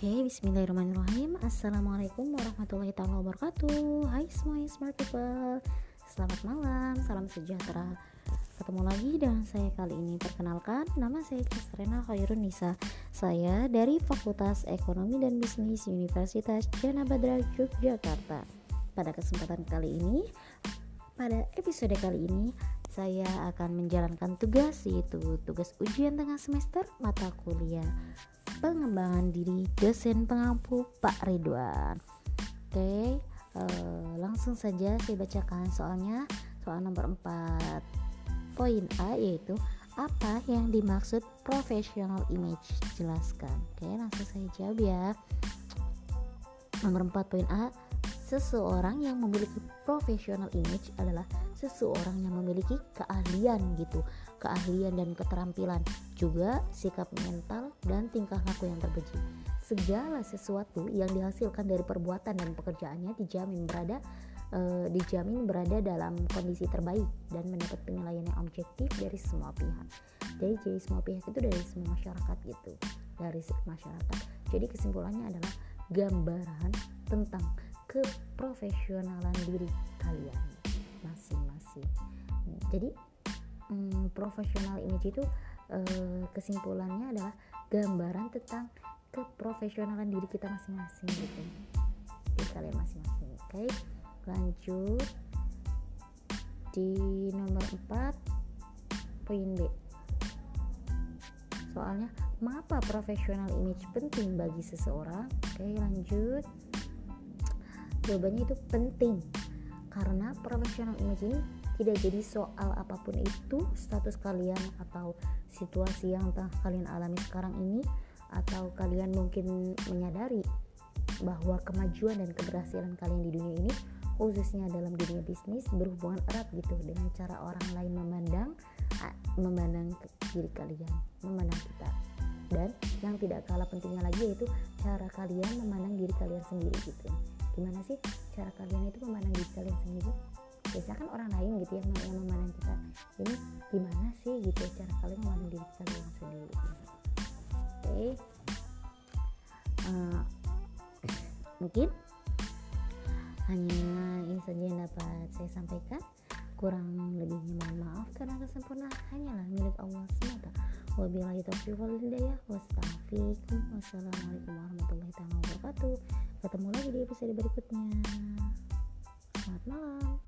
Oke, bismillahirrahmanirrahim. Assalamualaikum warahmatullahi wabarakatuh. Hai semuanya smart people. Selamat malam, salam sejahtera. Ketemu lagi dengan saya kali ini. Perkenalkan, nama saya Kastrena Khairun Nisa. Saya dari Fakultas Ekonomi dan Bisnis Universitas Jana Badra Yogyakarta. Pada kesempatan kali ini Pada episode kali ini saya akan menjalankan tugas yaitu tugas ujian tengah semester mata kuliah pengembangan diri dosen pengampu Pak Ridwan. Oke, uh, langsung saja saya bacakan soalnya. Soal nomor 4 poin A yaitu apa yang dimaksud professional image? Jelaskan. Oke langsung saya jawab ya nomor 4 poin A seseorang yang memiliki professional image adalah seseorang yang memiliki keahlian gitu. Keahlian dan keterampilan juga sikap mental dan tingkah laku yang terpuji. Segala sesuatu yang dihasilkan dari perbuatan dan pekerjaannya dijamin berada e, dijamin berada dalam kondisi terbaik dan mendapat penilaian yang objektif dari semua pihak. Jadi jadi semua pihak itu dari semua masyarakat gitu. Dari masyarakat. Jadi kesimpulannya adalah gambaran tentang keprofesionalan diri kalian masing-masing. Jadi hmm, profesional image itu eh, kesimpulannya adalah gambaran tentang keprofesionalan diri kita masing-masing gitu. Di kalian masing-masing. Oke okay? lanjut. Di nomor 4 poin B. Soalnya mengapa profesional image penting bagi seseorang? Oke okay, lanjut jawabannya itu penting. Karena professional image ini tidak jadi soal apa pun itu status kalian atau situasi yang telah kalian alami sekarang ini atau kalian mungkin menyadari bahwa kemajuan dan keberhasilan kalian di dunia ini khususnya dalam dunia bisnis berhubungan erat gitu dengan cara orang lain memandang memandang diri kalian memandang kita. Dan yang tidak kalah pentingnya lagi yaitu cara kalian memandang diri kalian sendiri gitu gimana sih cara kalian itu memandang diri kalian sendiri? Biasanya kan orang lain gitu ya yang memandang kita. Ini gimana sih gitu cara kalian memandang diri kalian sendiri? Oke. Okay. uh, eh, mungkin hanya ini saja yang dapat saya sampaikan. Kurang lebihnya mohon maaf karena kesempurnaan hanyalah milik Allah semata wabillahi taufiq wal hidayah wassalamualaikum warahmatullahi wabarakatuh. Ketemu lagi di episode berikutnya. Selamat malam